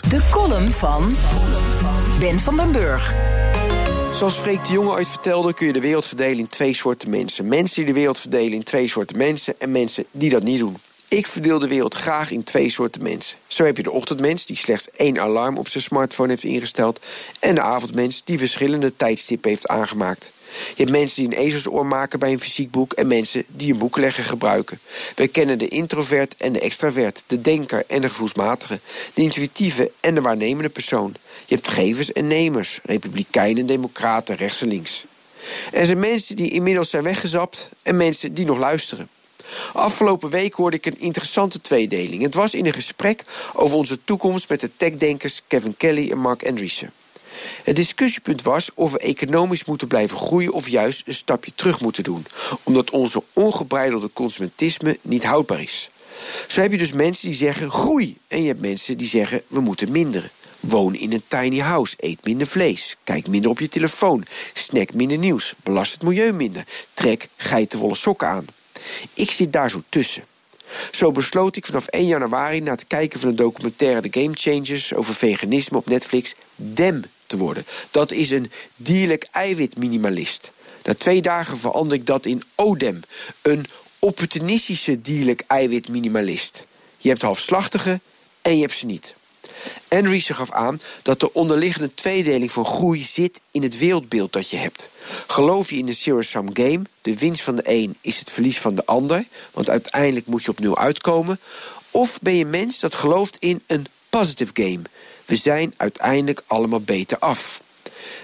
De column van Ben van den Burg. Zoals Freek de Jonge ooit vertelde, kun je de wereld verdelen in twee soorten mensen. Mensen die de wereld verdelen in twee soorten mensen en mensen die dat niet doen. Ik verdeel de wereld graag in twee soorten mensen. Zo heb je de ochtendmens die slechts één alarm op zijn smartphone heeft ingesteld... en de avondmens die verschillende tijdstippen heeft aangemaakt. Je hebt mensen die een ezelsoor maken bij een fysiek boek... en mensen die een boeklegger gebruiken. Wij kennen de introvert en de extravert, de denker en de gevoelsmatige... de intuïtieve en de waarnemende persoon. Je hebt gevers en nemers, republikeinen en democraten, rechts en links. Er zijn mensen die inmiddels zijn weggezapt... en mensen die nog luisteren. Afgelopen week hoorde ik een interessante tweedeling. Het was in een gesprek over onze toekomst met de techdenkers Kevin Kelly en Mark Andreessen. Het discussiepunt was of we economisch moeten blijven groeien of juist een stapje terug moeten doen, omdat onze ongebreidelde consumentisme niet houdbaar is. Zo heb je dus mensen die zeggen groei en je hebt mensen die zeggen we moeten minderen. Woon in een tiny house, eet minder vlees, kijk minder op je telefoon, snack minder nieuws, belast het milieu minder, trek geitenwolle sokken aan. Ik zit daar zo tussen. Zo besloot ik vanaf 1 januari na het kijken van een documentaire The Game Changers over veganisme op Netflix DEM te worden. Dat is een dierlijk eiwitminimalist. Na twee dagen verander ik dat in ODEM, een opportunistische dierlijk eiwitminimalist. Je hebt halfslachtige en je hebt ze niet. Andreessen gaf aan dat de onderliggende tweedeling van groei zit in het wereldbeeld dat je hebt. Geloof je in de zero-sum game, de winst van de een is het verlies van de ander, want uiteindelijk moet je op nul uitkomen, of ben je mens dat gelooft in een positive game, we zijn uiteindelijk allemaal beter af.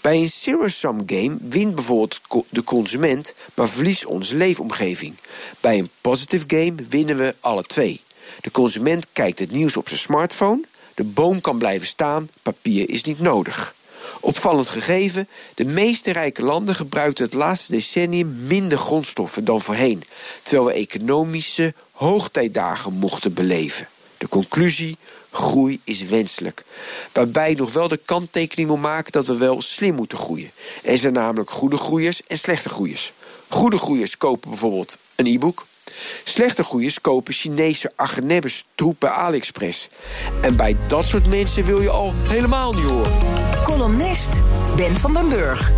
Bij een zero-sum game wint bijvoorbeeld de consument, maar verliest onze leefomgeving. Bij een positive game winnen we alle twee. De consument kijkt het nieuws op zijn smartphone, de boom kan blijven staan, papier is niet nodig. Opvallend gegeven, de meeste rijke landen gebruikten het laatste decennium minder grondstoffen dan voorheen, terwijl we economische hoogtijdagen mochten beleven. De conclusie: groei is wenselijk. Waarbij nog wel de kanttekening moet maken dat we wel slim moeten groeien. Er zijn namelijk goede groeiers en slechte groeiers. Goede groeiers kopen bijvoorbeeld een e-book. Slechte groeiers kopen Chinese agnebbes troepen AliExpress. En bij dat soort mensen wil je al helemaal niet horen. Columnist Ben van den Burg.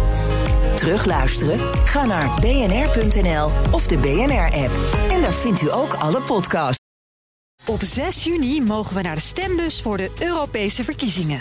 Terugluisteren? Ga naar bnr.nl of de BNR-app. En daar vindt u ook alle podcasts. Op 6 juni mogen we naar de stembus voor de Europese verkiezingen.